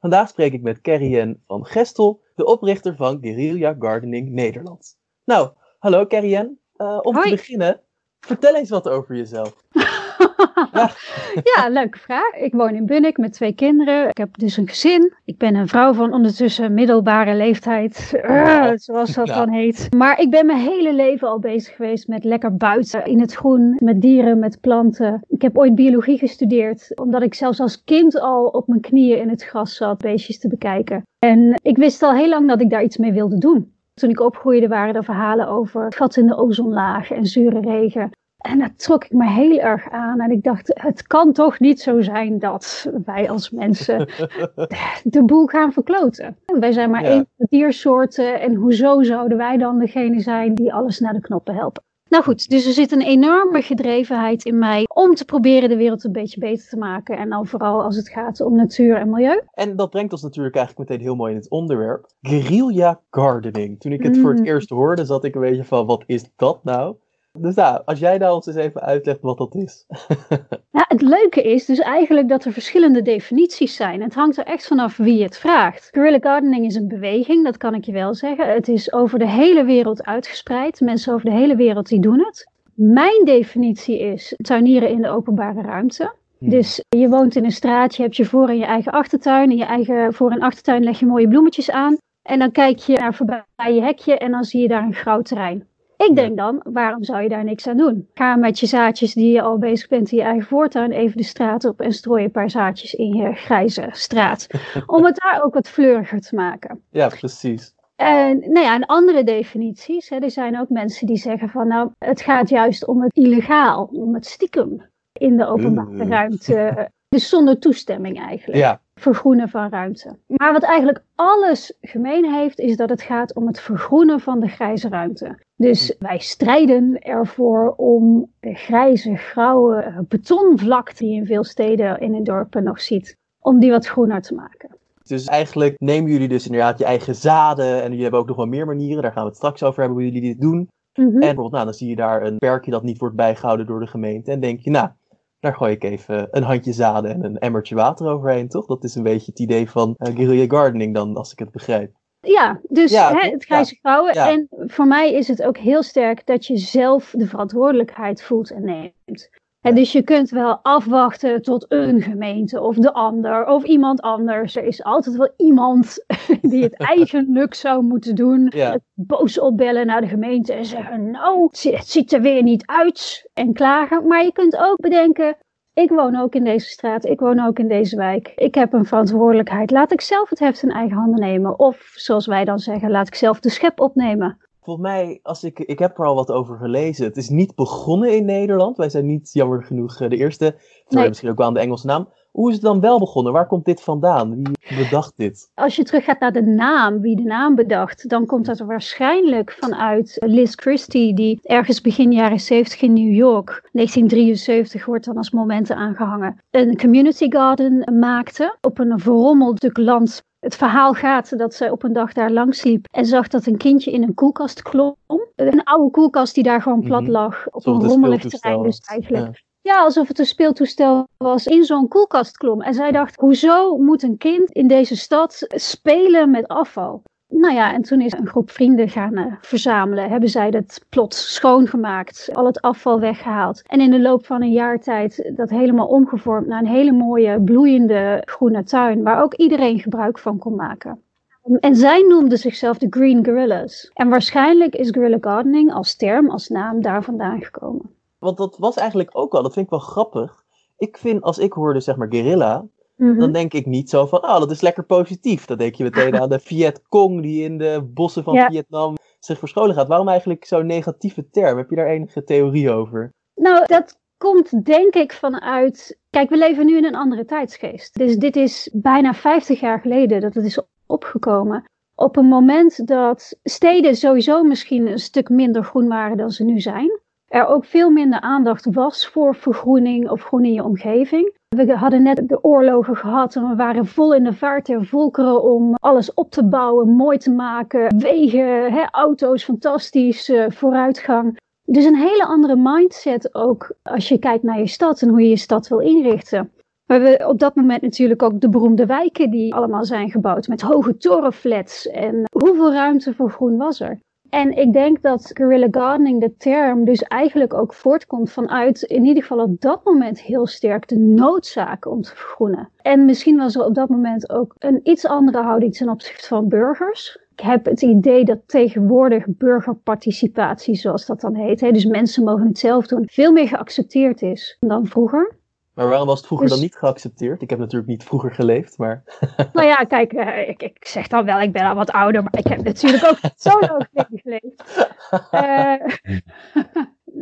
Vandaag spreek ik met Carrie van Gestel, de oprichter van Guerrilla Gardening Nederland. Nou, hallo Carrie uh, om te beginnen, vertel eens wat over jezelf. ja. leuke vraag. Ik woon in Bunnik met twee kinderen. Ik heb dus een gezin. Ik ben een vrouw van ondertussen middelbare leeftijd, uh, zoals dat dan heet. Maar ik ben mijn hele leven al bezig geweest met lekker buiten, in het groen, met dieren, met planten. Ik heb ooit biologie gestudeerd, omdat ik zelfs als kind al op mijn knieën in het gras zat, beestjes te bekijken. En ik wist al heel lang dat ik daar iets mee wilde doen. Toen ik opgroeide waren er verhalen over gat in de ozonlaag en zure regen. En dat trok ik me heel erg aan. En ik dacht, het kan toch niet zo zijn dat wij als mensen de boel gaan verkloten. Wij zijn maar één diersoorten. En hoezo zouden wij dan degene zijn die alles naar de knoppen helpen? Nou goed, dus er zit een enorme gedrevenheid in mij om te proberen de wereld een beetje beter te maken. En dan vooral als het gaat om natuur en milieu. En dat brengt ons natuurlijk eigenlijk meteen heel mooi in het onderwerp. Guerrilla gardening. Toen ik het voor het mm. eerst hoorde, zat ik een beetje van, wat is dat nou? Dus nou, als jij nou ons eens even uitlegt wat dat is. Ja, het leuke is dus eigenlijk dat er verschillende definities zijn. Het hangt er echt vanaf wie het vraagt. Guerrilla gardening is een beweging, dat kan ik je wel zeggen. Het is over de hele wereld uitgespreid. Mensen over de hele wereld die doen het. Mijn definitie is tuinieren in de openbare ruimte. Hmm. Dus je woont in een straat, je hebt je voor- en je eigen achtertuin. In je eigen voor- en achtertuin leg je mooie bloemetjes aan. En dan kijk je naar voorbij je hekje en dan zie je daar een groot terrein. Ik denk dan, waarom zou je daar niks aan doen? Ga met je zaadjes die je al bezig bent in je eigen voortuin even de straat op en strooi een paar zaadjes in je grijze straat. om het daar ook wat fleuriger te maken. Ja, precies. En nou ja, en andere definities. Hè, er zijn ook mensen die zeggen van nou, het gaat juist om het illegaal, om het stiekem in de openbare ruimte. Dus zonder toestemming eigenlijk. Ja vergroenen van ruimte. Maar wat eigenlijk alles gemeen heeft, is dat het gaat om het vergroenen van de grijze ruimte. Dus wij strijden ervoor om de grijze, grauwe betonvlak die je in veel steden in en dorpen nog ziet, om die wat groener te maken. Dus eigenlijk nemen jullie dus inderdaad je eigen zaden en jullie hebben ook nog wel meer manieren, daar gaan we het straks over hebben hoe jullie dit doen. Mhm. En bijvoorbeeld, nou, dan zie je daar een perkje dat niet wordt bijgehouden door de gemeente en denk je, nou, daar gooi ik even een handje zaden en een emmertje water overheen, toch? Dat is een beetje het idee van uh, guerrilla gardening dan, als ik het begrijp. Ja, dus hè, het grijze vrouwen. En voor mij is het ook heel sterk dat je zelf de verantwoordelijkheid voelt en neemt. En dus je kunt wel afwachten tot een gemeente of de ander of iemand anders. Er is altijd wel iemand die het eigenlijk zou moeten doen. Boos opbellen naar de gemeente en zeggen: Nou, het ziet er weer niet uit. En klagen. Maar je kunt ook bedenken: ik woon ook in deze straat, ik woon ook in deze wijk. Ik heb een verantwoordelijkheid. Laat ik zelf het heft in eigen handen nemen. Of zoals wij dan zeggen, laat ik zelf de schep opnemen. Volgens mij, als ik, ik heb er al wat over gelezen. Het is niet begonnen in Nederland. Wij zijn niet jammer genoeg eh, de eerste. Nee. Misschien ook wel aan de Engelse naam. Hoe is het dan wel begonnen? Waar komt dit vandaan? Wie bedacht dit? Als je terug gaat naar de naam, wie de naam bedacht, dan komt dat waarschijnlijk vanuit Liz Christie, die ergens begin jaren 70 in New York, 1973 wordt dan als momenten aangehangen, een community garden maakte op een verrommeld stuk land het verhaal gaat dat zij op een dag daar langs liep en zag dat een kindje in een koelkast klom. Een oude koelkast die daar gewoon plat mhm. lag op een rommelig terrein. Dus eigenlijk ja, alsof het een speeltoestel was, in zo'n koelkast klom. En zij dacht, hoezo moet een kind in deze stad spelen met afval? Nou ja, en toen is een groep vrienden gaan uh, verzamelen. Hebben zij dat plot schoongemaakt, al het afval weggehaald. En in de loop van een jaar tijd dat helemaal omgevormd naar een hele mooie, bloeiende groene tuin. Waar ook iedereen gebruik van kon maken. En zij noemden zichzelf de Green Gorillas. En waarschijnlijk is guerrilla gardening als term, als naam daar vandaan gekomen. Want dat was eigenlijk ook wel, dat vind ik wel grappig. Ik vind, als ik hoorde zeg maar guerrilla, dan mhm. denk ik niet zo van, oh, dat is lekker positief. Dan denk je meteen aan de Viet Cong die in de bossen van Vietnam zich verscholen gaat. Waarom eigenlijk zo'n negatieve term? Heb je daar enige theorie over? Nou, dat komt denk ik vanuit. Kijk, we leven nu in een andere tijdsgeest. Dus dit is bijna 50 jaar geleden dat het is opgekomen Op een moment dat steden sowieso misschien een stuk minder groen waren dan ze nu zijn, er ook veel minder aandacht was voor vergroening of groen in je omgeving. We hadden net de oorlogen gehad en we waren vol in de vaart der volkeren om alles op te bouwen, mooi te maken. Wegen, hè, auto's, fantastisch, uh, vooruitgang. Dus een hele andere mindset ook als je kijkt naar je stad en hoe je je stad wil inrichten. We hebben op dat moment natuurlijk ook de beroemde wijken die allemaal zijn gebouwd met hoge torenflats. En hoeveel ruimte voor groen was er? En ik denk dat guerrilla gardening, de term, dus eigenlijk ook voortkomt vanuit, in ieder geval op dat moment heel sterk, de noodzaak om te vergroenen. En misschien was er op dat moment ook een iets andere houding ten opzichte van burgers. Ik heb het idee dat tegenwoordig burgerparticipatie, zoals dat dan heet, hè, dus mensen mogen het zelf doen, veel meer geaccepteerd is dan vroeger. Maar waarom was het vroeger dan dus- niet geaccepteerd? Ik heb natuurlijk niet vroeger geleefd, maar... nou ja, kijk, uh, ik, ik, zeg dan wel, ik ben al wat ouder, maar ik heb natuurlijk ook zo lang geleefd. Uh,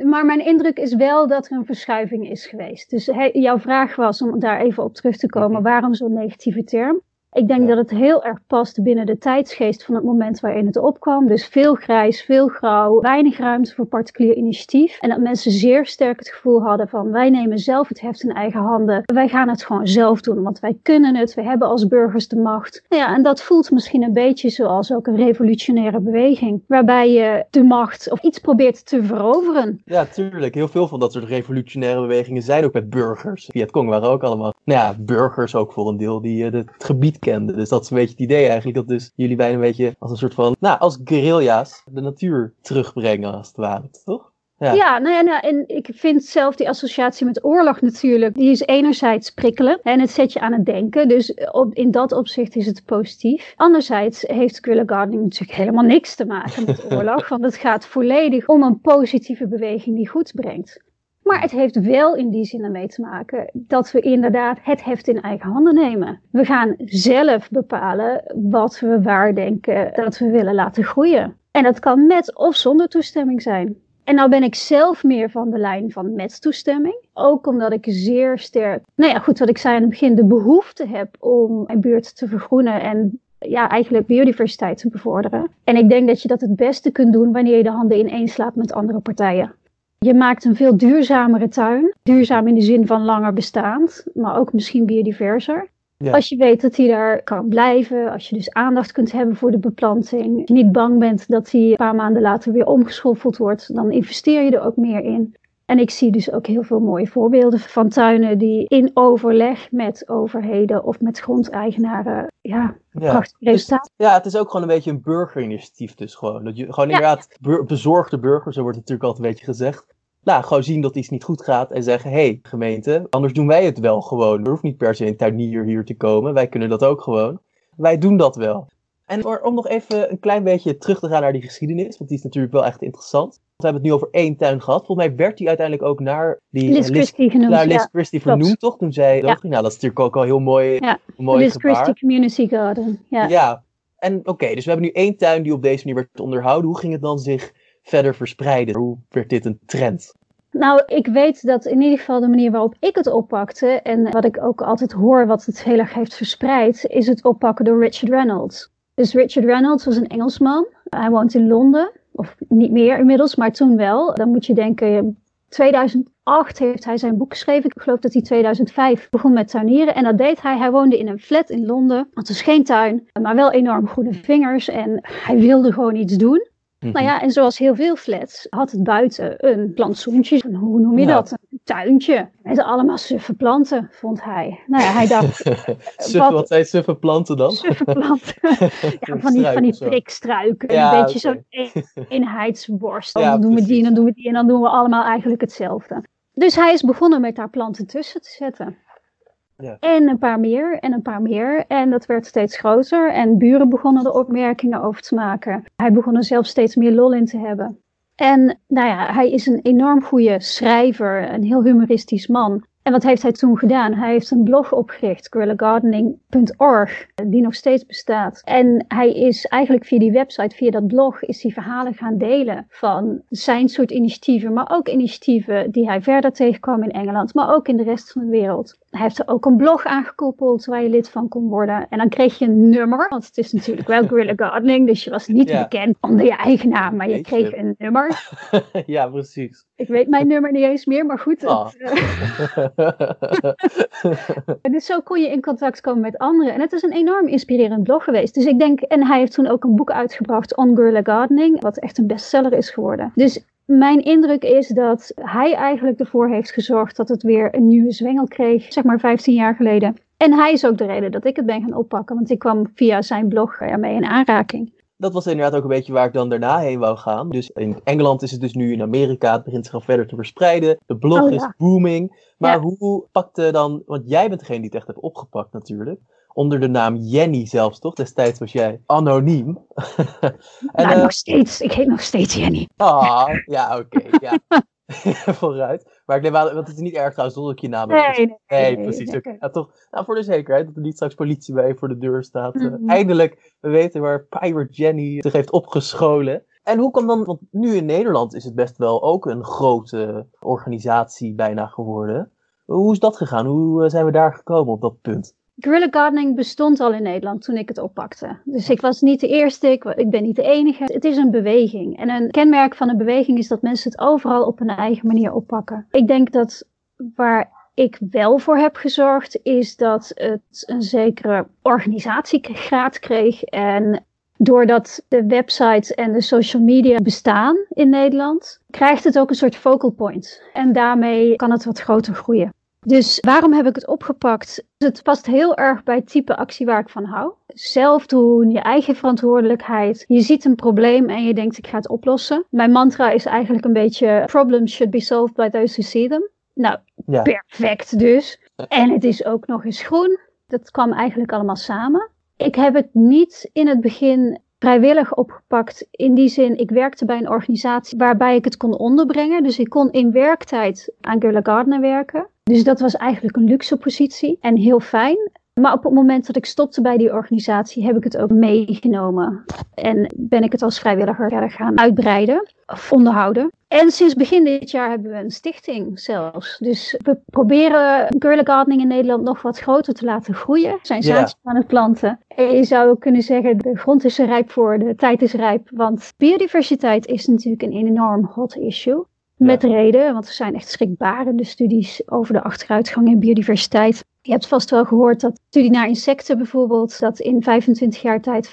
maar mijn indruk is wel dat er een verschuiving is geweest. Dus jouw vraag was, om daar even op terug te komen, waarom zo'n negatieve term? Ik denk dat het heel erg past binnen de tijdsgeest van het moment waarin het opkwam. Dus veel grijs, veel grauw, weinig ruimte voor particulier initiatief. En dat mensen zeer sterk het gevoel hadden van wij nemen zelf het heft in eigen handen. Wij gaan het gewoon zelf doen, want wij kunnen het. We hebben als burgers de macht. Nou ja, en dat voelt misschien een beetje zoals ook een revolutionaire beweging. Waarbij je de macht of iets probeert te veroveren. Ja, tuurlijk. Heel veel van dat soort revolutionaire bewegingen zijn ook met burgers. Vietcong waren ook allemaal, nou ja, burgers ook voor een deel die uh, het gebied Dus dat is een beetje het idee eigenlijk. Dat dus jullie bijna een beetje als een soort van, nou, als guerrilla's de natuur terugbrengen als het ware, toch? Ja, ja, nou ja, nou, en ik vind zelf die associatie met oorlog natuurlijk, die is enerzijds prikkelen en het zet je aan het denken. Dus op, in dat opzicht is het positief. Anderzijds heeft guerrilla gardening natuurlijk helemaal niks te maken met oorlog, want het gaat volledig om een positieve beweging die goed brengt. Maar het heeft wel in die zin ermee te maken dat we inderdaad het heft in eigen handen nemen. We gaan zelf bepalen wat we waar denken dat we willen laten groeien. En dat kan met of zonder toestemming zijn. En nou ben ik zelf meer van de lijn van met toestemming. Ook omdat ik zeer sterk, nou ja, goed wat ik zei aan het begin, de behoefte heb om mijn buurt te vergroenen en ja, eigenlijk biodiversiteit te bevorderen. En ik denk dat je dat het beste kunt doen wanneer je de handen ineen slaat met andere partijen. Je maakt een veel duurzamere tuin. Duurzaam in de zin van langer bestaand, maar ook misschien biodiverser. Als je weet dat hij daar kan blijven, als je dus aandacht kunt hebben voor de beplanting, je niet bang bent dat hij een paar maanden later weer omgeschoffeld wordt, dan investeer je er ook meer in. En ik zie dus ook heel veel mooie voorbeelden van tuinen die in overleg met overheden of met grondeigenaren, ja, ja. prachtig resultaat. ja, het is ook gewoon een beetje een burgerinitiatief dus gewoon. Dat je, gewoon inderdaad bezorgde burgers, zo wordt het natuurlijk altijd een beetje gezegd. Nou, gewoon zien dat iets niet goed gaat en zeggen, hé hey, gemeente, anders doen wij het wel gewoon. Er hoeft niet per se een tuinier hier te komen, wij kunnen dat ook gewoon. Wij doen dat wel. En om nog even een klein beetje terug te gaan naar die geschiedenis, want die is natuurlijk wel echt interessant. We hebben het nu over één tuin gehad. Volgens mij werd die uiteindelijk ook naar die Liz Christie genoemd. Naar Liz Christie vernoemd, toch? Toen zij ja. Nou, dat is natuurlijk ook al heel mooi. Ja, mooi Liz Christie Community Garden. Ja. ja. En oké, dus we hebben nu één tuin die op deze manier werd onderhouden. Hoe ging het dan zich verder verspreiden? Hoe werd dit een trend? Nou, ik weet dat in ieder geval de manier waarop ik het oppakte en wat ik ook altijd hoor wat het heel erg heeft verspreid, is het oppakken door Richard Reynolds. Dus Richard Reynolds was een Engelsman. Hij woont in Londen. Of niet meer inmiddels, maar toen wel. Dan moet je denken, 2008 heeft hij zijn boek geschreven. Ik geloof dat hij 2005 begon met tuinieren. En dat deed hij. Hij woonde in een flat in Londen. Het was geen tuin, maar wel enorm goede vingers. En hij wilde gewoon iets doen. Mhm. Nou ja, en zoals heel veel flats had het buiten een plantsoentje. Hoe noem je dat? Een tuintje. Met allemaal suffe planten, vond hij. Nou ja, hij dacht... suffe, wat, wat zijn suffe planten dan? Suffe planten. ja, van die, van die prikstruiken. Ja, een beetje zo'n eenheidsworst. Dan doen we die en dan doen we die en dan doen we allemaal eigenlijk hetzelfde. Dus hij is begonnen met daar planten tussen te zetten. En een paar meer en een paar meer. En dat werd steeds groter. En buren begonnen er opmerkingen over te maken. Hij begon er zelf steeds meer lol in te hebben. En nou ja, hij is een enorm goede schrijver, een heel humoristisch man. En wat heeft hij toen gedaan? Hij heeft een blog opgericht, guerrillagardening.org, die nog steeds bestaat. En hij is eigenlijk via die website, via dat blog, is hij verhalen gaan delen van zijn soort initiatieven, maar ook initiatieven die hij verder tegenkwam in Engeland, maar ook in de rest van de wereld. Hij heeft er ook een blog aangekoppeld waar je lid van kon worden. En dan kreeg je een nummer, want het is natuurlijk wel Guerrilla Gardening, dus je was niet bekend onder je eigen naam, maar je kreeg een nummer. ja, precies. Ik weet mijn nummer niet eens meer, maar goed. Oh. dus zo kon je in contact komen met anderen. En het is een enorm inspirerend blog geweest. Dus ik denk, en hij heeft toen ook een boek uitgebracht, On Guerrilla Gardening, wat echt een bestseller is geworden. Dus mijn indruk is dat hij eigenlijk ervoor heeft gezorgd dat het weer een nieuwe zwengel kreeg, zeg maar 15 jaar geleden. En hij is ook de reden dat ik het ben gaan oppakken, want ik kwam via zijn blog ermee in aanraking. Dat was inderdaad ook een beetje waar ik dan daarna heen wou gaan. Dus in Engeland is het dus nu, in Amerika, het begint zich al verder te verspreiden. De blog oh is booming. Maar hoe pakte dan, want jij bent degene die het echt hebt opgepakt natuurlijk onder de naam Jenny zelfs, toch? Destijds was jij anoniem. en, nou, uh, nog steeds. Ik heet nog steeds Jenny. Ah, ja, oké. ja. Vooruit. Maar ik neem aan, want het is niet erg trouwens dat ik je naam heb. Nee, nee, nee, nee, precies. Ja, toch, nou, voor de zekerheid dat er niet straks politie bij voor de deur staat. Mm -hmm. uh, eindelijk, we weten waar Pirate Jenny zich heeft opgescholen. En hoe kan dan, want nu in Nederland is het best wel ook een grote organisatie bijna geworden. Hoe is dat gegaan? Hoe eh, zijn we daar gekomen op dat punt? Guerrilla gardening bestond al in Nederland toen ik het oppakte. Dus ik was niet de eerste, ik, ik, ben niet de enige. Het is een beweging. En een kenmerk van een beweging is dat mensen het overal op hun eigen manier oppakken. Ik denk dat waar ik wel voor heb gezorgd, is dat het een zekere organisatiegraad kreeg. En doordat de websites en de social media bestaan in Nederland, krijgt het ook een soort focal point. En daarmee kan het wat groter groeien. Dus waarom heb ik het opgepakt? Het past heel erg bij het type actie waar ik van hou. Zelf doen, je eigen verantwoordelijkheid. Je ziet een probleem en je denkt ik ga het oplossen. Mijn mantra is eigenlijk een beetje problems should be solved by those who see them. Nou, ja. perfect dus. En het is ook nog eens groen. Dat kwam eigenlijk allemaal samen. Ik heb het niet in het begin vrijwillig opgepakt. In die zin, ik werkte bij een organisatie waarbij ik het kon onderbrengen. Dus ik kon in werktijd aan Guerilla Gardener werken. Dus dat was eigenlijk een luxe positie en heel fijn. Maar op het moment dat ik stopte bij die organisatie, heb ik het ook meegenomen. En ben ik het als vrijwilliger verder gaan uitbreiden of onderhouden. En sinds begin dit jaar hebben we een stichting zelfs. Dus we proberen Girl Gardening in Nederland nog wat groter te laten groeien. We zijn zaadjes aan het planten. En je zou kunnen zeggen, de grond is er rijp voor, de tijd is rijp. Want biodiversiteit is natuurlijk een enorm hot issue. Met reden, want er zijn echt schrikbarende studies over de achteruitgang in biodiversiteit. Je hebt vast wel gehoord dat studie naar insecten bijvoorbeeld, dat in 25 jaar tijd 75%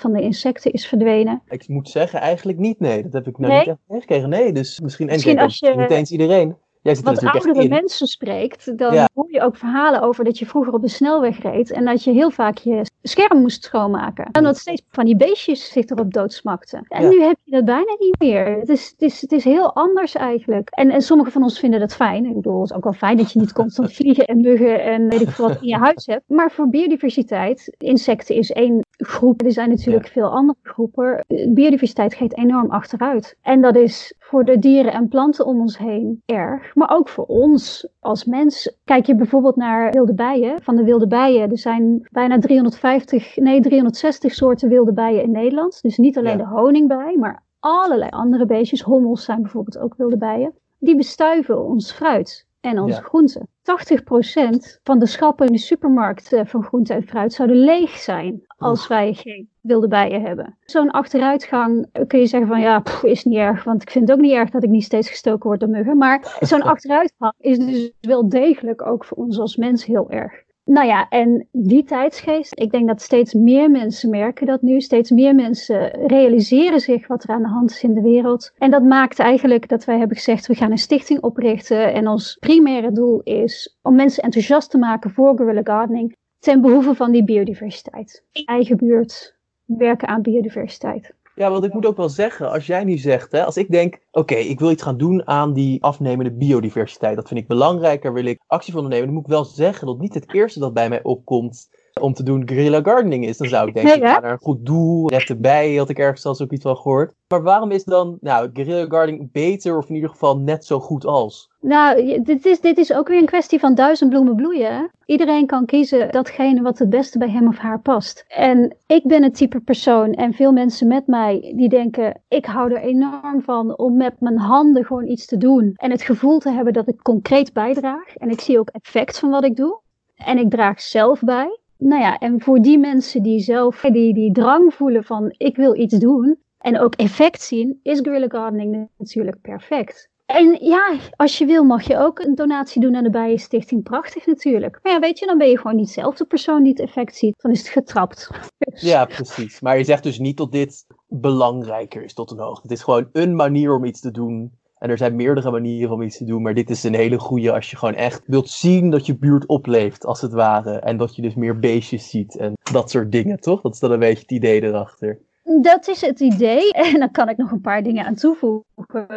van de insecten is verdwenen. Ik moet zeggen, eigenlijk niet, nee. Dat heb ik nou niet echt meegekregen. Nee, dus misschien, misschien als je, niet eens iedereen. Jij zit wat oudere mensen spreekt, dan hoor je ook verhalen over dat je vroeger op de snelweg reed en dat je heel vaak je scherm moest schoonmaken. En dat steeds van die beestjes zich erop doodsmakten. En nu heb je dat bijna niet meer. Het is, het is, het is heel anders eigenlijk. En, en sommigen van ons vinden dat fijn. Ik bedoel, het is ook wel fijn dat je niet constant vliegen en muggen en weet ik veel wat in je huis hebt. Maar voor biodiversiteit, insecten is één groep. Er zijn natuurlijk veel andere groepen. Biodiversiteit gaat enorm achteruit. En dat is voor de dieren en planten om ons heen erg. Maar ook voor ons als mens. Kijk je bijvoorbeeld naar wilde bijen. Van de wilde bijen, er zijn bijna 350, nee 360 soorten wilde bijen in Nederland. Dus niet alleen de honingbij, maar allerlei andere beestjes. Hommels zijn bijvoorbeeld ook wilde bijen. Die bestuiven ons fruit en onze groenten. 80% van de schappen in de supermarkt eh, van groente en fruit zouden leeg zijn als wij geen wilde bijen hebben. Zo'n achteruitgang kun je zeggen van ja, is niet erg, want ik vind het ook niet erg dat ik niet steeds gestoken word door muggen. Maar zo'n achteruitgang is dus wel degelijk ook voor ons als mens heel erg. Nou ja, en die tijdsgeest, ik denk dat steeds meer mensen merken dat nu. Steeds meer mensen realiseren zich wat er aan de hand is in de wereld. En dat maakt eigenlijk dat wij hebben gezegd, we gaan een stichting oprichten. En ons primaire doel is om mensen enthousiast te maken voor guerrilla gardening. Ten behoeve van die biodiversiteit. Eigen buurt, werken aan biodiversiteit. Ja, want ik moet ook wel zeggen, als jij nu zegt, hè, als ik denk, oké, ik wil iets gaan doen aan die afnemende biodiversiteit, dat vind ik belangrijker, wil ik actie van ondernemen, dan moet ik wel zeggen dat niet het eerste dat bij mij opkomt om te doen guerrilla gardening is, dan zou ik denken, naar een goed doel, red erbij, had ik ergens zelfs ook iets van gehoord. Maar waarom is dan, nou, guerrilla gardening beter of in ieder geval net zo goed als? Nou, dit is, dit is ook weer een kwestie van duizend bloemen bloeien. Iedereen kan kiezen datgene wat het beste bij hem of haar past. En ik ben het type persoon en veel mensen met mij die denken, ik hou er enorm van om met mijn handen gewoon iets te doen. En het gevoel te hebben dat ik concreet bijdraag. En ik zie ook effect van wat ik doe. En ik draag zelf bij. Nou ja, en voor die mensen die zelf die, die drang voelen van ik wil iets doen en ook effect zien, is guerrilla gardening natuurlijk perfect. En ja, als je wil mag je ook een donatie doen aan de Bijenstichting. Prachtig natuurlijk. Maar ja, weet je, dan ben je gewoon niet zelf de persoon die het effect ziet. Dan is het getrapt. Ja, precies. Maar je zegt dus niet dat dit belangrijker is tot een hoogte. Het is gewoon een manier om iets te doen en er zijn meerdere manieren om iets te doen, maar dit is een hele goede als je gewoon echt wilt zien dat je buurt opleeft, als het ware. En dat je dus meer beestjes ziet en dat soort dingen, toch? Dat is dan een beetje het idee erachter. Dat is het idee. En dan kan ik nog een paar dingen aan toevoegen.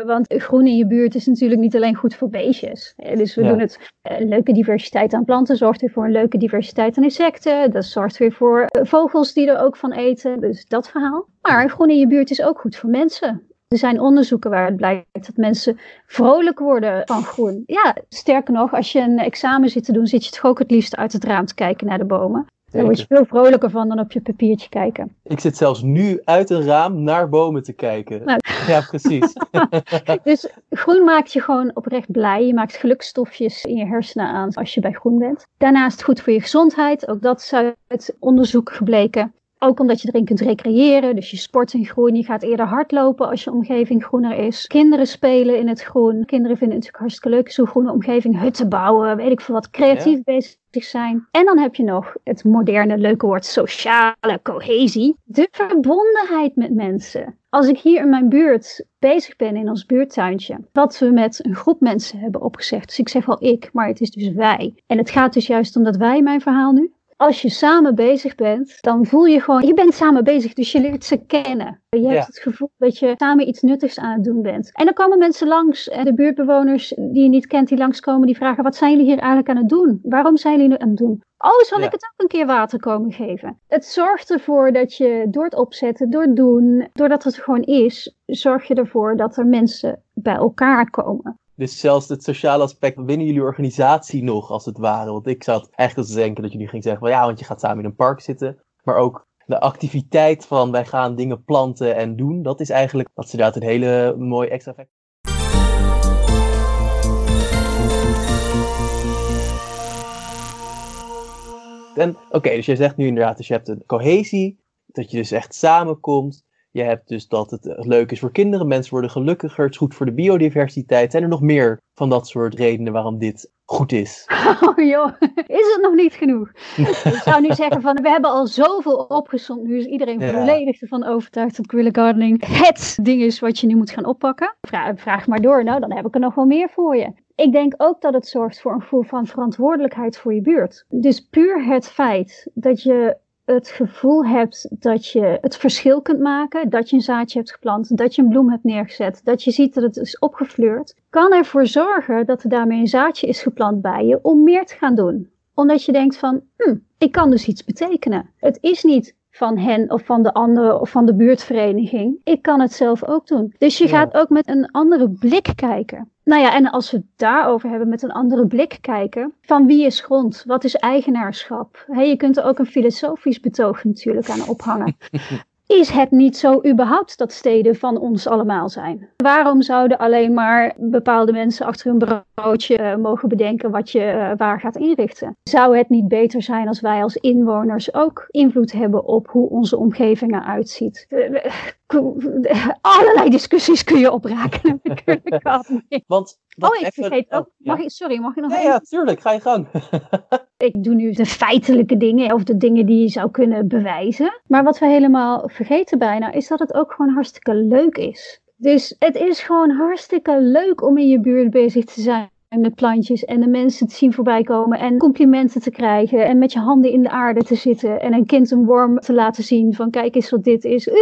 Want groen in je buurt is natuurlijk niet alleen goed voor beestjes. Dus we doen het. Een leuke diversiteit aan planten zorgt weer voor een leuke diversiteit aan insecten. Dat zorgt weer voor vogels die er ook van eten. Dus dat verhaal. Maar groen in je buurt is ook goed voor mensen. Er zijn onderzoeken waaruit blijkt dat mensen vrolijk worden van groen. Ja, sterker nog, als je een examen zit te doen, zit je toch ook het liefst uit het raam te kijken naar de bomen. Daar word je veel vrolijker van dan op je papiertje kijken. Ik zit zelfs nu uit een raam naar bomen te kijken. Nou. Ja, precies. dus groen maakt je gewoon oprecht blij. Je maakt gelukstofjes in je hersenen aan als je bij groen bent. Daarnaast goed voor je gezondheid. Ook dat is uit onderzoek gebleken. Ook omdat je erin kunt recreëren. Dus je sport in groen. Je gaat eerder hardlopen als je omgeving groener is. Kinderen spelen in het groen. Kinderen vinden het natuurlijk hartstikke leuk. Zo'n groene omgeving. Hutten bouwen. Weet ik veel wat. Creatief bezig zijn. En dan heb je nog het moderne leuke woord sociale cohesie. De verbondenheid met mensen. Als ik hier in mijn buurt bezig ben in ons buurtuintje, wat we met een groep mensen hebben opgezegd. Dus ik zeg wel ik, maar het is dus wij. En het gaat dus juist om dat wij, mijn verhaal nu, als je samen bezig bent, dan voel je gewoon, je bent samen bezig, dus je leert ze kennen. Je hebt het gevoel dat je samen iets nuttigs aan het doen bent. En dan komen mensen langs, en de buurtbewoners die je niet kent, die langskomen, die vragen, wat zijn jullie hier eigenlijk aan het doen? Waarom zijn jullie nu aan het doen? Oh, zal ik het ook een keer water komen geven? Het zorgt ervoor dat je door het opzetten, door het doen, doordat het gewoon is, zorg je ervoor dat er mensen bij elkaar komen. Dus zelfs het sociale aspect binnen jullie organisatie nog, als het ware. Want ik zat eigenlijk te denken dat jullie ging zeggen van ja, want je gaat samen in een park zitten. Maar ook de activiteit van wij gaan dingen planten en doen, dat is eigenlijk, dat is inderdaad een hele mooi extra effect. En oké, dus je zegt nu inderdaad, dus je hebt een cohesie, dat je dus echt samenkomt. Je hebt dus dat het leuk is voor kinderen, mensen worden gelukkiger, het is goed voor de biodiversiteit. Zijn er nog meer van dat soort redenen waarom dit goed is? Oh joh, is het nog niet genoeg? Ik zou nu zeggen van, we hebben al zoveel opgezond, nu is iedereen volledig ervan overtuigd dat guerrilla gardening het ding is wat je nu moet gaan oppakken. Vraag, vraag maar door, nou dan heb ik er nog wel meer voor je. Ik denk ook dat het zorgt voor een gevoel van verantwoordelijkheid voor je buurt. Dus puur het feit dat je het gevoel hebt dat je het verschil kunt maken, dat je een zaadje hebt geplant, dat je een bloem hebt neergezet, dat je ziet dat het is opgefleurd, kan ervoor zorgen dat er daarmee een zaadje is geplant bij je om meer te gaan doen. Omdat je denkt van, hm, ik kan dus iets betekenen. Het is niet van hen of van de andere of van de buurtvereniging. Ik kan het zelf ook doen. Dus je gaat ook met een andere blik kijken. Nou ja, en als we het daarover hebben met een andere blik kijken, van wie is grond? Wat is eigenaarschap? je kunt er ook een filosofisch betoog natuurlijk aan ophangen. is het niet zo überhaupt dat steden van ons allemaal zijn? Waarom zouden alleen maar bepaalde mensen achter hun broodje uh, mogen bedenken wat je uh, waar gaat inrichten? Zou het niet beter zijn als wij als inwoners ook invloed hebben op hoe onze omgeving eruit ziet? Uh, allerlei discussies kun je opraken. Want oh, ik vergeet ook. Oh, mag ik, sorry, mag ik nog ja, even? Ja, tuurlijk, ga je gang. ik doe nu de feitelijke dingen of de dingen die je zou kunnen bewijzen. Maar wat we helemaal vergeten bijna, is dat het ook gewoon hartstikke leuk is. Dus het is gewoon hartstikke leuk om in je buurt bezig te zijn met plantjes en de mensen te zien voorbij komen en complimenten te krijgen en met je handen in de aarde te zitten en een kind een worm te laten zien van kijk eens wat dit is. Uh,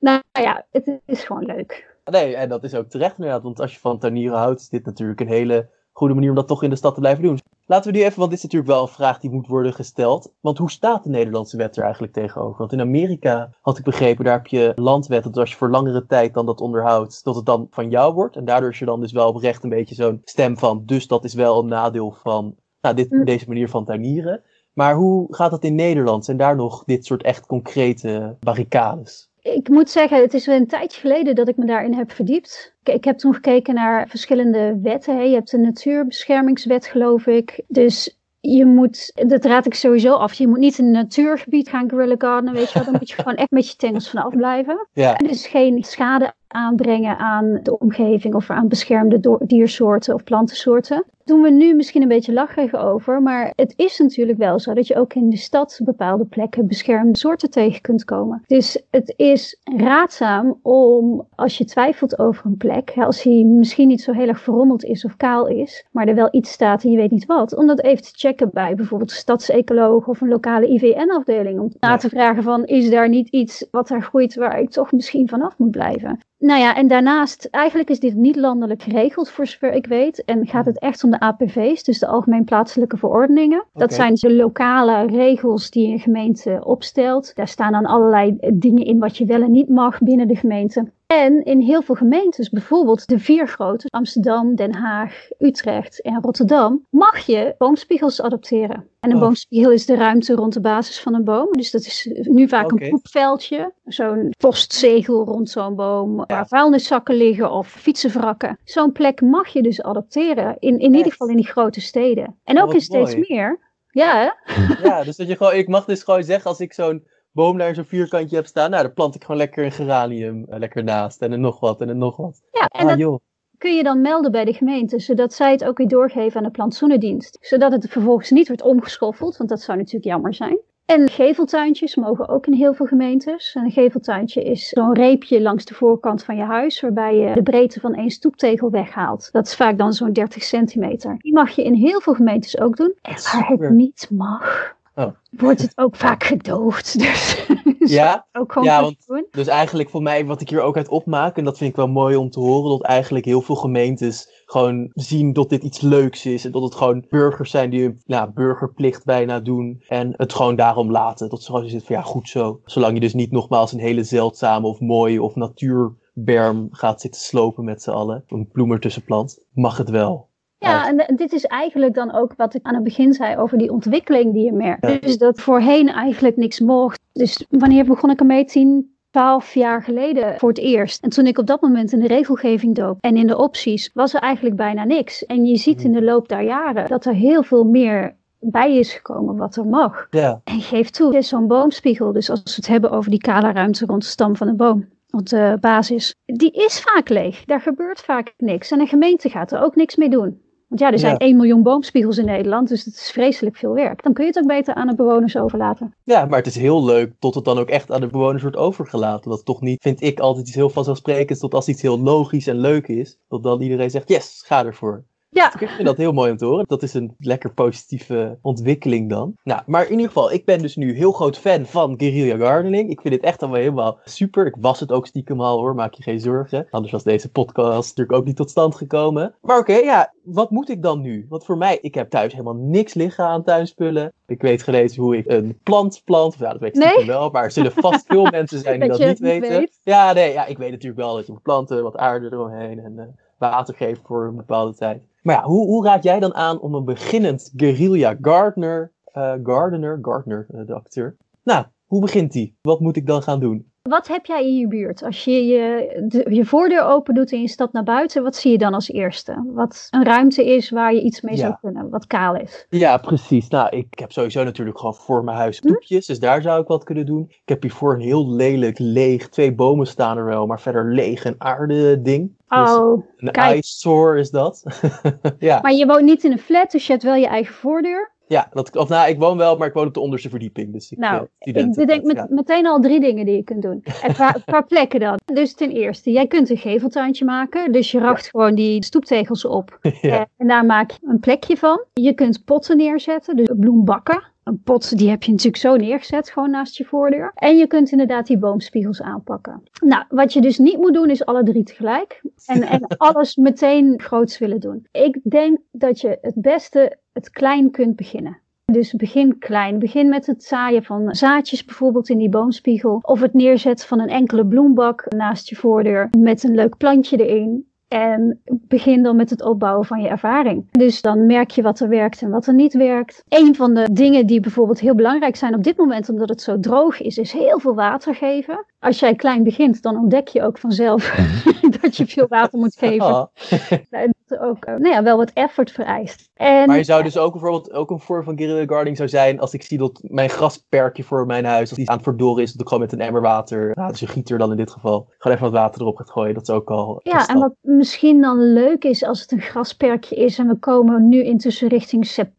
nou ja, het is gewoon leuk. Nee, en dat is ook terecht inderdaad, want als je van tuinieren houdt, is dit natuurlijk een hele goede manier om dat toch in de stad te blijven doen. Laten we nu even, want dit is natuurlijk wel een vraag die moet worden gesteld. Want hoe staat de Nederlandse wet er eigenlijk tegenover? Want in Amerika had ik begrepen, daar heb je landwetten dat als je voor langere tijd dan dat onderhoudt, dat het dan van jou wordt. En daardoor is je dan dus wel oprecht een beetje zo'n stem van, dus dat is wel een nadeel van nou, dit, mm. deze manier van tuinieren. Maar hoe gaat dat in Nederland? Zijn daar nog dit soort echt concrete barricades? Ik moet zeggen, het is wel een tijdje geleden dat ik me daarin heb verdiept. Ik heb toen gekeken naar verschillende wetten. Je hebt de natuurbeschermingswet, geloof ik. Dus je moet, dat raad ik sowieso af. Je moet niet in een natuurgebied gaan guerrilla gardenen, weet je wel. Dan moet je gewoon echt met je tengels vanaf blijven. Ja. Dus geen schade aanbrengen aan de omgeving of aan beschermde diersoorten of plantensoorten doen we nu misschien een beetje lacherig over, maar het is natuurlijk wel zo dat je ook in de stad bepaalde plekken beschermde soorten tegen kunt komen. Dus het is raadzaam om, als je twijfelt over een plek, als hij misschien niet zo heel erg verrommeld is of kaal is, maar er wel iets staat en je weet niet wat, om dat even te checken bij bijvoorbeeld een stadsecoloog of een lokale IVN-afdeling. Om na te vragen van, is daar niet iets wat daar groeit waar ik toch misschien vanaf moet blijven? Nou ja, en daarnaast, eigenlijk is dit niet landelijk geregeld voor zover ik weet. En gaat het echt om de APV's, dus de Algemeen Plaatselijke Verordeningen. Dat zijn de lokale regels die een gemeente opstelt. Daar staan dan allerlei dingen in wat je wel en niet mag binnen de gemeente. En in heel veel gemeentes, bijvoorbeeld de vier grote, Amsterdam, Den Haag, Utrecht en Rotterdam, mag je boomspiegels adopteren. En een oh. boomspiegel is de ruimte rond de basis van een boom. Dus dat is nu vaak een poepveldje, zo'n postzegel rond zo'n boom, waar vuilniszakken liggen of fietsenwrakken. Zo'n plek mag je dus adopteren, in, in ieder geval in die grote steden. En ook in steeds meer. Ja, hè? Ja, dus dat je gewoon, ik mag dus gewoon zeggen als ik zo'n boom daar zo'n vierkantje heb staan, nou, daar plant ik gewoon lekker een geranium uh, lekker naast. En dan nog wat en dan nog wat. Ja, en ah, dat kun je dan melden bij de gemeente, zodat zij het ook weer doorgeven aan de plantsoenendienst. Zodat het vervolgens niet wordt omgeschoffeld, want dat zou natuurlijk jammer zijn. En geveltuintjes mogen ook in heel veel gemeentes. een geveltuintje is zo'n reepje langs de voorkant van je huis, waarbij je de breedte van één stoeptegel weghaalt. Dat is vaak dan zo'n 30 centimeter. Die mag je in heel veel gemeentes ook doen. En waar het niet mag, Oh. Wordt het ook vaak gedoogd. Dus ja, ook gewoon ja want, dus eigenlijk voor mij wat ik hier ook uit opmaak, en dat vind ik wel mooi om te horen, dat eigenlijk heel veel gemeentes gewoon zien dat dit iets leuks is. En dat het gewoon burgers zijn die hun nou, burgerplicht bijna doen. En het gewoon daarom laten. Dat ze gewoon zitten van ja, goed zo. Zolang je dus niet nogmaals een hele zeldzame of mooie of natuurberm gaat zitten slopen met z'n allen. Een bloem ertussen plant. Mag het wel. Ja, en dit is eigenlijk dan ook wat ik aan het begin zei over die ontwikkeling die je merkt. Dus dat voorheen eigenlijk niks mocht. Dus wanneer begon ik ermee te zien? Twaalf jaar geleden voor het eerst. En toen ik op dat moment in de regelgeving dook en in de opties, was er eigenlijk bijna niks. En je ziet in de loop der jaren dat er heel veel meer bij is gekomen wat er mag. Ja. En geef toe, is zo'n boomspiegel, dus als we het hebben over die kale ruimte rond de stam van een boom, op de basis, die is vaak leeg. Daar gebeurt vaak niks. En een gemeente gaat er ook niks mee doen. Want ja, er zijn 1 miljoen boomspiegels in Nederland, dus het is vreselijk veel werk. Dan kun je het ook beter aan de bewoners overlaten. Ja, maar het is heel leuk tot het dan ook echt aan de bewoners wordt overgelaten. Dat toch niet, vind ik altijd iets heel vanzelfsprekends, tot als iets heel logisch en leuk is, dat dan iedereen zegt, yes, ga ervoor. Ja. ik vind dat heel mooi om te horen. Dat is een lekker positieve ontwikkeling dan. Nou, maar in ieder geval, ik ben dus nu heel groot fan van guerrilla gardening. Ik vind dit echt allemaal helemaal super. Ik was het ook stiekem al hoor, maak je geen zorgen. Anders was deze podcast natuurlijk ook niet tot stand gekomen. Maar oké, ja, wat moet ik dan nu? Want voor mij, ik heb thuis helemaal niks liggen aan tuinspullen. Ik weet gelezen hoe ik een plant plant. Ja, dat weet ik nee? wel. Maar er zullen vast veel mensen zijn die dat, niet weten. Ja, nee, ja, ik weet natuurlijk wel dat je moet planten, wat aarde eromheen en uh, water geven voor een bepaalde tijd. Maar ja, hoe, hoe raad jij dan aan om een beginnend guerrilla gardener, uh, gardener, Gardner, uh, de acteur. Nou, hoe begint die? Wat moet ik dan gaan doen? Wat heb jij in je buurt? Als je je, je voordeur open doet en je stapt naar buiten, wat zie je dan als eerste? Wat een ruimte is waar je iets mee zou kunnen, wat kaal is. Ja, precies. Nou, ik heb sowieso natuurlijk gewoon voor mijn huis hm? stoepjes, dus daar zou ik wat kunnen doen. Ik heb hiervoor een heel lelijk, leeg, twee bomen staan er wel, maar verder leeg en aarde ding. Dus oh, een eyesore is dat. ja. Maar je woont niet in een flat, dus je hebt wel je eigen voordeur. Ja, dat, of nou, ik woon wel, maar ik woon op de onderste verdieping. Dus ik, nou, uh, ik bedenk met, meteen al drie dingen die je kunt doen. En qua, plekken dan. Dus ten eerste, jij kunt een geveltuintje maken. Dus je racht gewoon die stoeptegels op. Ja. En daar maak je een plekje van. Je kunt potten neerzetten, dus bloembakken. Een pot, die heb je natuurlijk zo neergezet, gewoon naast je voordeur. En je kunt inderdaad die boomspiegels aanpakken. Nou, wat je dus niet moet doen, is alle drie tegelijk. En, en alles meteen groots willen doen. Ik denk dat je het beste het klein kunt beginnen. Dus begin klein. Begin met het zaaien van zaadjes bijvoorbeeld in die boomspiegel. Of het neerzetten van een enkele bloembak naast je voordeur met een leuk plantje erin. En begin dan met het opbouwen van je ervaring. Dus dan merk je wat er werkt en wat er niet werkt. Een van de dingen die bijvoorbeeld heel belangrijk zijn op dit moment, omdat het zo droog is, is heel veel water geven. Als jij klein begint, dan ontdek je ook vanzelf dat je veel water moet geven. Oh. ook uh, nou ja, wel wat effort vereist. En, maar je zou dus ook bijvoorbeeld ook een vorm van guerrilla gardening zou zijn als ik zie dat mijn grasperkje voor mijn huis, als die aan het verdoren is, dat ik gewoon met een emmer water, nou, dus een gieter dan in dit geval, gewoon even wat water erop gaat gooien. Dat is ook al. Ja, en wat misschien dan leuk is als het een grasperkje is en we komen nu intussen richting september,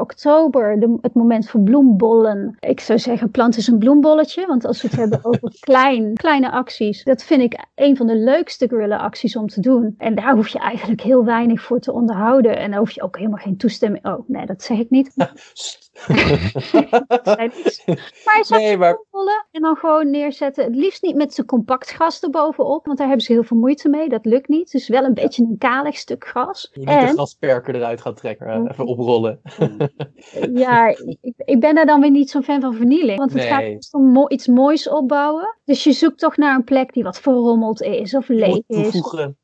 oktober, de, het moment voor bloembollen. Ik zou zeggen, plant eens een bloembolletje, want als we het hebben over klein, kleine acties, dat vind ik een van de leukste guerrilla acties om te doen. En daar hoef je eigenlijk heel weinig voor te onderhouden en daar hoef je ook helemaal geen toestemming. Oh, nee, dat zeg ik niet. maar nee, maar... en dan gewoon neerzetten. Het liefst niet met zijn compact gras erbovenop, want daar hebben ze heel veel moeite mee. Dat lukt niet. Dus wel een beetje een kalig stuk gras. Je moet de grasperker eruit gaan trekken, even oprollen. ja, ik, ik, ben daar dan weer niet zo'n fan van vernieling. Want het gaat om iets moois opbouwen. Dus je zoekt toch naar een plek die wat verrommeld is of leeg is.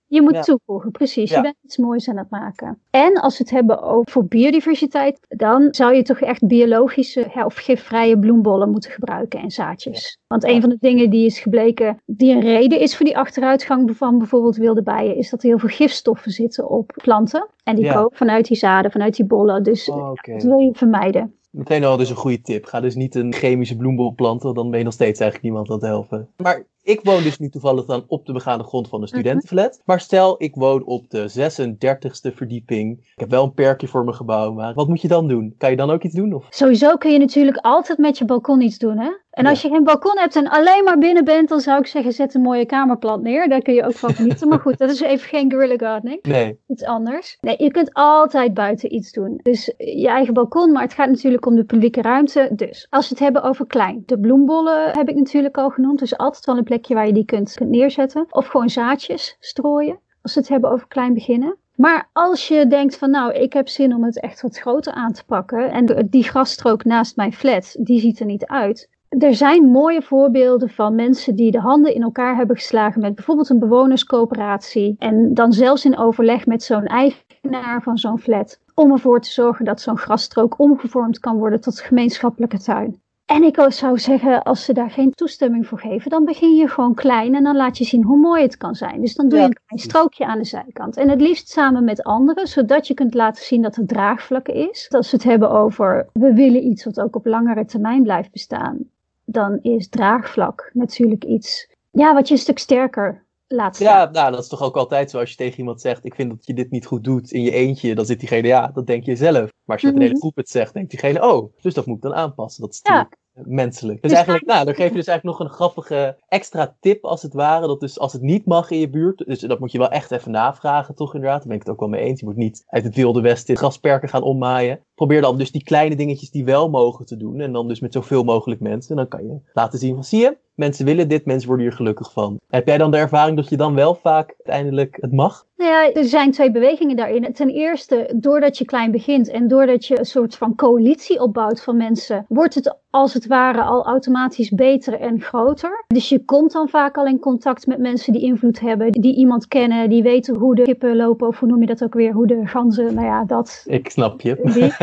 Je moet toevoegen, precies. Je bent iets moois aan het maken. En als we het hebben over biodiversiteit, dan zou je toch echt biologische of gifvrije bloembollen moeten gebruiken en zaadjes. Want een van de dingen die is gebleken, die een reden is voor die achteruitgang van bijvoorbeeld wilde bijen, is dat er heel veel gifstoffen zitten op planten. En die komen vanuit die zaden, vanuit die bollen. Dus oh, dat wil je vermijden. Meteen al dus een goede tip. Ga dus niet een chemische bloembol planten, dan ben je nog steeds eigenlijk niemand aan het helpen. Maar ik woon dus nu toevallig dan op de begaande grond van een mhm. studentenflat. Maar stel, ik woon op de 36e verdieping. Ik heb wel een perkje voor mijn gebouw. Maar wat moet je dan doen? Kan je dan ook iets doen? Of? Sowieso kun je natuurlijk altijd met je balkon iets doen, hè? En als je geen balkon hebt en alleen maar binnen bent, dan zou ik zeggen, zet een mooie kamerplant neer. Daar kun je ook van genieten. maar goed, dat is even geen guerrilla gardening. Nee. Iets anders. Nee, je kunt altijd buiten iets doen. Dus je eigen balkon, maar het gaat natuurlijk om de publieke ruimte. Dus als we het hebben over klein. De bloembollen heb ik natuurlijk al genoemd. Dus altijd wel een plekje waar je die kunt, kunt neerzetten. Of gewoon zaadjes strooien. Als we het hebben over klein beginnen. Maar als je denkt van nou, ik heb zin om het echt wat groter aan te pakken. En die grasstrook naast mijn flat, die ziet er niet uit er zijn mooie voorbeelden van mensen die de handen in elkaar hebben geslagen met bijvoorbeeld een bewonerscoöperatie. En dan zelfs in overleg met zo'n eigenaar van zo'n flat. Om ervoor te zorgen dat zo'n grasstrook omgevormd kan worden tot gemeenschappelijke tuin. En ik zou zeggen, als ze daar geen toestemming voor geven, dan begin je gewoon klein en dan laat je zien hoe mooi het kan zijn. Dus dan doe je een klein strookje aan de zijkant. En het liefst samen met anderen, zodat je kunt laten zien dat er draagvlak is. Als we het hebben over, we willen iets wat ook op langere termijn blijft bestaan dan is draagvlak natuurlijk iets ja, wat je een stuk sterker laat staan. Ja, nou, dat is toch ook altijd zo als je tegen iemand zegt: Ik vind dat je dit niet goed doet in je eentje, dan zit diegene, ja, dat denk je zelf. Maar als je met een hele mhm. groep het zegt, denkt diegene: Oh, dus dat moet ik dan aanpassen. Dat is natuurlijk menselijk. Dus, dus eigenlijk, nou, dan geef je dus eigenlijk nog een grappige extra tip als het ware. Dat dus als het niet mag in je buurt, dus dat moet je wel echt even navragen, toch inderdaad. Daar ben ik het ook wel mee eens. Je moet niet uit het wilde westen grasperken gaan ommaaien. Probeer dan dus die kleine dingetjes die wel mogen te doen. En dan dus met zoveel mogelijk mensen. En dan kan je laten zien van, zie je, mensen willen dit, mensen worden hier gelukkig van. Heb jij dan de ervaring dat je dan wel vaak uiteindelijk het mag? Nou ja, er zijn twee bewegingen daarin. Ten eerste, doordat je klein begint en doordat je een soort van coalitie opbouwt van mensen, wordt het als het ware al automatisch beter en groter. Dus je komt dan vaak al in contact met mensen die invloed hebben, die iemand kennen, die weten hoe de kippen lopen, of hoe noem je dat ook weer, hoe de ganzen, nou ja, dat. Ik snap je.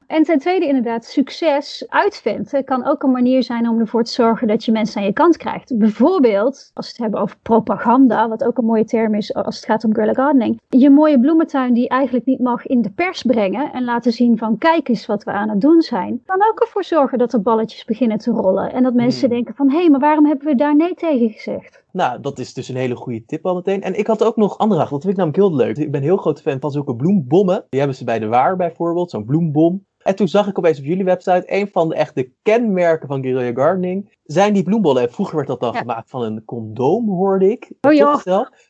En ten tweede inderdaad, succes uitventen kan ook een manier zijn om ervoor te zorgen dat je mensen aan je kant krijgt. Bijvoorbeeld, als we het hebben over propaganda, wat ook een mooie term is als het gaat om guerrilla gardening. Je mooie bloementuin die eigenlijk niet mag in de pers brengen en laten zien van kijk eens wat we aan het doen zijn. Kan ook ervoor zorgen dat er balletjes beginnen te rollen en dat mensen hmm. denken van hé, hey, maar waarom hebben we daar nee tegen gezegd? Nou, dat is dus een hele goede tip al meteen. En ik had ook nog andere dat vind ik namelijk heel leuk. Ik ben heel groot fan van zulke bloembommen. Die hebben ze bij de waar bijvoorbeeld, zo'n bloembom. En toen zag ik opeens op jullie website een van de echte kenmerken van guerrilla gardening. Zijn die bloembollen. Vroeger werd dat dan gemaakt van een condoom, hoorde ik. Oh ja.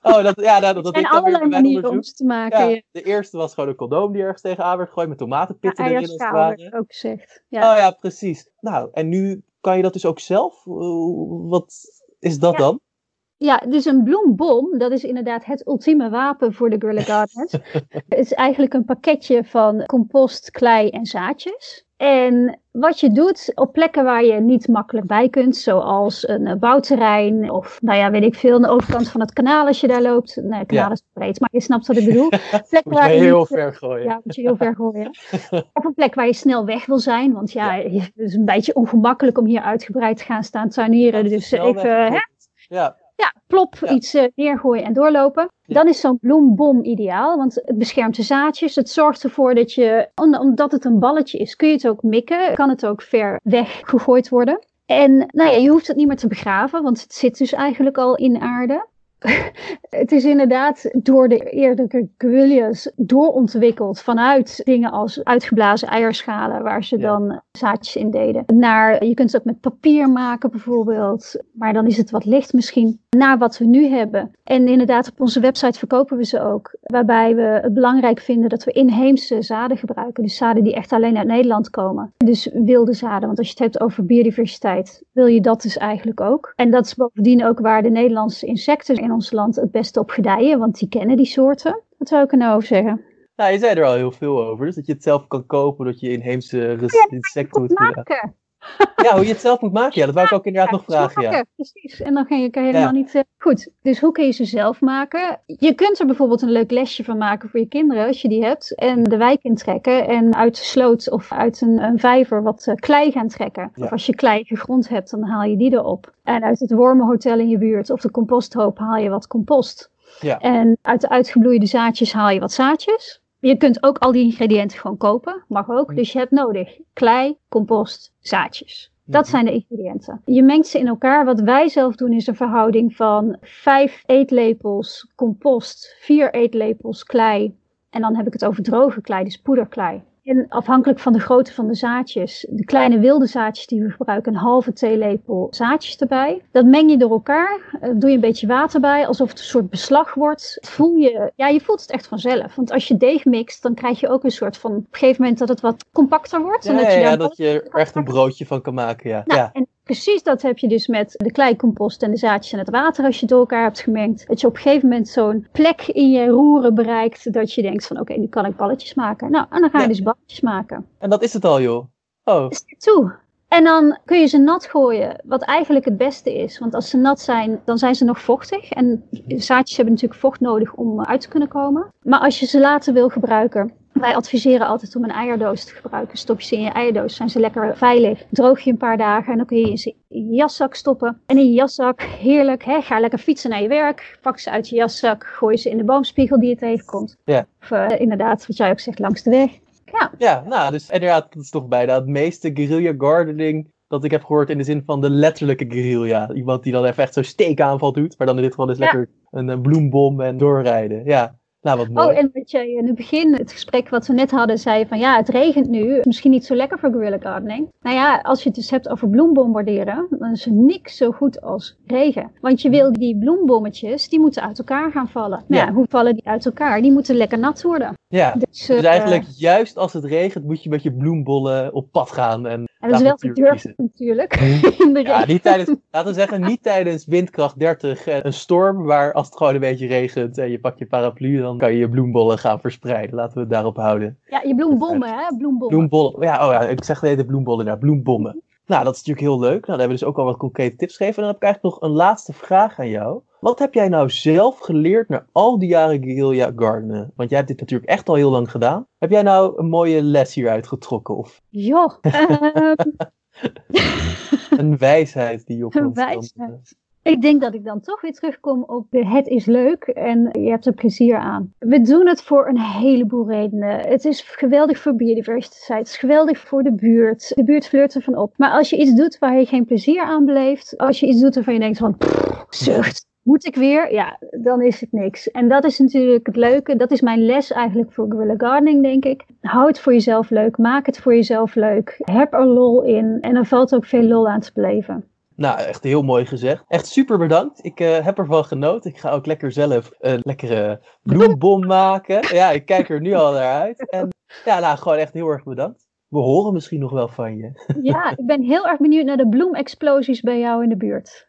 Oh, dat, ja, dat, dat, zijn allerlei manieren om ze te maken. Ja, de eerste was gewoon een condoom die ergens tegenaan werd gegooid met tomatenpitten ja, erin. Ja, ook gezegd. Ja. Oh ja, precies. Nou, en nu kan je dat dus ook zelf? Wat is dat dan? Ja, dus een bloembom, dat is inderdaad het ultieme wapen voor de Guerrilla Gardeners. het is eigenlijk een pakketje van compost, klei en zaadjes. En wat je doet op plekken waar je niet makkelijk bij kunt, zoals een uh, bouwterrein of, nou ja, weet ik veel, aan de overkant van het kanaal als je daar loopt. Nee, het kanaal is breed, maar je snapt wat ik bedoel. Plekken waar je heel ver gooien. Ja, moet je heel ver gooien. of een plek waar je snel weg wil zijn, want ja, het is een beetje ongemakkelijk om hier uitgebreid te gaan staan tuinieren. Dus even, hè? Ja. Ja, plop, iets uh, neergooien en doorlopen. Dan is zo'n bloembom ideaal, want het beschermt de zaadjes. Het zorgt ervoor dat je, omdat het een balletje is, kun je het ook mikken. Kan het ook ver weg gegooid worden. En nou ja, je hoeft het niet meer te begraven, want het zit dus eigenlijk al in aarde. het is inderdaad door de eerdere guerrillas doorontwikkeld vanuit dingen als uitgeblazen eierschalen waar ze dan zaadjes in deden. Naar, je kunt het ook met papier maken bijvoorbeeld, maar dan is het wat licht misschien. Naar wat we nu hebben. En inderdaad op onze website verkopen we ze ook. Waarbij we het belangrijk vinden dat we inheemse zaden gebruiken. Dus zaden die echt alleen uit Nederland komen. Dus wilde zaden, want als je het hebt over biodiversiteit, wil je dat dus eigenlijk ook. En dat is bovendien ook waar de Nederlandse insecten in ons land het beste op gedijen, want die kennen die soorten. Wat zou ik er nou over zeggen? Nou, je zei er al heel veel over. Dus dat je het zelf kan kopen, dat je inheemse ja, insecten moet maken. Ja, hoe je het zelf moet maken. Ja, dat wou ik ook inderdaad nog vragen. Ja. Precies. En dan ga je helemaal niet. Uh... Goed, dus hoe kun je ze zelf maken? Je kunt er bijvoorbeeld een leuk lesje van maken voor je kinderen, als je die hebt. En de wijk intrekken. En uit de sloot of uit een, een vijver wat uh, klei gaan trekken. Of als je klei gegrond hebt, dan haal je die erop. En uit het wormenhotel in je buurt of de composthoop haal je wat compost. Ja. En uit de uitgebloeide zaadjes haal je wat zaadjes. Je kunt ook al die ingrediënten gewoon kopen, mag ook. Dus je hebt nodig klei, compost, zaadjes. Dat zijn de ingrediënten. Je mengt ze in elkaar. Wat wij zelf doen is een verhouding van 5 eetlepels compost, 4 eetlepels klei. En dan heb ik het over droge klei, dus poederklei. En afhankelijk van de grootte van de zaadjes, de kleine wilde zaadjes die we gebruiken, een halve theelepel zaadjes erbij. Dat meng je door elkaar, uh, doe je een beetje water bij, alsof het een soort beslag wordt. Voel je, ja, je voelt het echt vanzelf. Want als je deeg mixt, dan krijg je ook een soort van, op een gegeven moment dat het wat compacter wordt. Ja, en dat je, ja, dat je er echt een broodje van kan maken, ja. nou, ja. En precies dat heb je dus met de kleicompost en de zaadjes en het water als je het door elkaar hebt gemengd. Dat je op een gegeven moment zo'n plek in je roeren bereikt dat je denkt van oké, nu kan ik balletjes maken. Nou, en dan ga je Ja. dus balletjes maken. En dat is het al, joh. Oh, toe. En dan kun je ze nat gooien, wat eigenlijk het beste is. Want als ze nat zijn, dan zijn ze nog vochtig. En zaadjes hebben natuurlijk vocht nodig om uit te kunnen komen. Maar als je ze later wil gebruiken, wij adviseren altijd om een eierdoos te gebruiken. Stop je ze in je eierdoos, zijn ze lekker veilig. Droog je een paar dagen en dan kun je ze in je jaszak stoppen. En in je jaszak, heerlijk, hè, ga lekker fietsen naar je werk. Pak ze uit je jaszak, gooi ze in de boomspiegel die je tegenkomt. Ja. Of eh, inderdaad, wat jij ook zegt, langs de weg. Ja, ja, nou, dus inderdaad, dat is toch bijna het meeste guerrilla gardening dat ik heb gehoord in de zin van de letterlijke guerrilla. Iemand die dan even echt zo'n steekaanval doet, maar dan in dit geval dus Ja. lekker een, eh, bloembom en doorrijden. Ja, nou wat mooi. Oh, en wat jij in het begin, het gesprek wat we net hadden, zei van ja, het regent nu. Misschien niet zo lekker voor guerrilla gardening. Nou ja, als je het dus hebt over bloembombarderen, dan is er niks zo goed als regen. Want je wil die bloembommetjes, die moeten uit elkaar gaan vallen. Nou Ja. hoe vallen die uit elkaar? Die moeten lekker nat worden. ja, Dus, dus eh, eigenlijk juist als het regent moet je met je bloembollen op pad gaan. En, en dat is wel durven natuurlijk. In de Ja, regen. niet tijdens, laten we zeggen, niet tijdens windkracht 30 en een storm, waar als het gewoon een beetje regent en je pakt je paraplu, dan kan je je bloembollen gaan verspreiden. Laten we het daarop houden. Ja, je bloembommen, hè? Bloembommen. Bloembollen, ja, oh ja, ik zeg de bloembollen, ja, bloembommen. Nou, dat is natuurlijk heel leuk. Nou, dan hebben we dus ook al wat concrete tips gegeven. En dan heb ik eigenlijk nog een laatste vraag aan jou. Wat heb jij nou zelf geleerd na al die jaren guerrilla gardenen? Want jij hebt dit natuurlijk echt al heel lang gedaan. Heb jij nou een mooie les hieruit getrokken? Of Joh, ehm, een wijsheid die je op Een wijsheid. Ik denk dat ik dan toch weer terugkom op het is leuk en je hebt er plezier aan. We doen het voor een heleboel redenen. Het is geweldig voor biodiversiteit, het is geweldig voor de buurt. De buurt flirt ervan op. Maar als je iets doet waar je geen plezier aan beleeft, als je iets doet waarvan je denkt van zucht, Moet ik weer? Ja, dan is het niks. En dat is natuurlijk het leuke. Dat is mijn les eigenlijk voor guerrilla gardening, denk ik. Hou het voor jezelf leuk. Maak het voor jezelf leuk. Heb er lol in. En er valt ook veel lol aan te beleven. Nou, echt heel mooi gezegd. Echt super bedankt. Ik uh, heb ervan genoten. Ik ga ook lekker zelf een lekkere bloembom maken. Ja, ik kijk er nu al naar uit. En ja, nou, gewoon echt heel erg bedankt. We horen misschien nog wel van je. Ja, ik ben heel erg benieuwd naar de bloemexplosies bij jou in de buurt.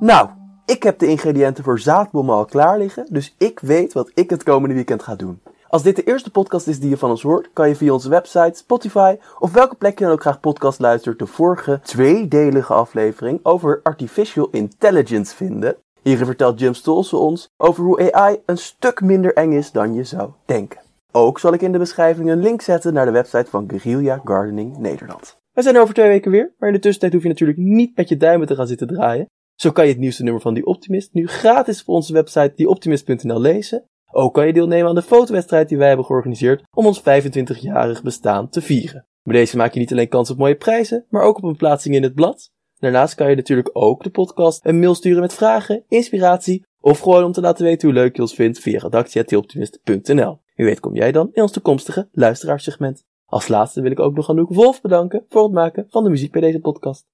Nou, ik heb de ingrediënten voor zaadbommen al klaar liggen, dus ik weet wat ik het komende weekend ga doen. Als dit de eerste podcast is die je van ons hoort, kan je via onze website, Spotify of welke plek je dan ook graag podcast luistert de vorige tweedelige aflevering over artificial intelligence vinden. Hierin vertelt Jim Stolze ons over hoe AI een stuk minder eng is dan je zou denken. Ook zal ik in de beschrijving een link zetten naar de website van Guerrilla Gardening Nederland. We zijn over twee weken weer, maar in de tussentijd hoef je natuurlijk niet met je duimen te gaan zitten draaien. Zo kan je het nieuwste nummer van Die Optimist nu gratis op onze website dieoptimist.nl lezen. Ook kan je deelnemen aan de fotowedstrijd die wij hebben georganiseerd om ons 25-jarig bestaan te vieren. Bij deze maak je niet alleen kans op mooie prijzen, maar ook op een plaatsing in het blad. Daarnaast kan je natuurlijk ook de podcast een mail sturen met vragen, inspiratie of gewoon om te laten weten hoe leuk je ons vindt via redactie.optimist.nl. Wie weet kom jij dan in ons toekomstige luisteraarssegment. Als laatste wil ik ook nog Anouk Wolf bedanken voor het maken van de muziek bij deze podcast.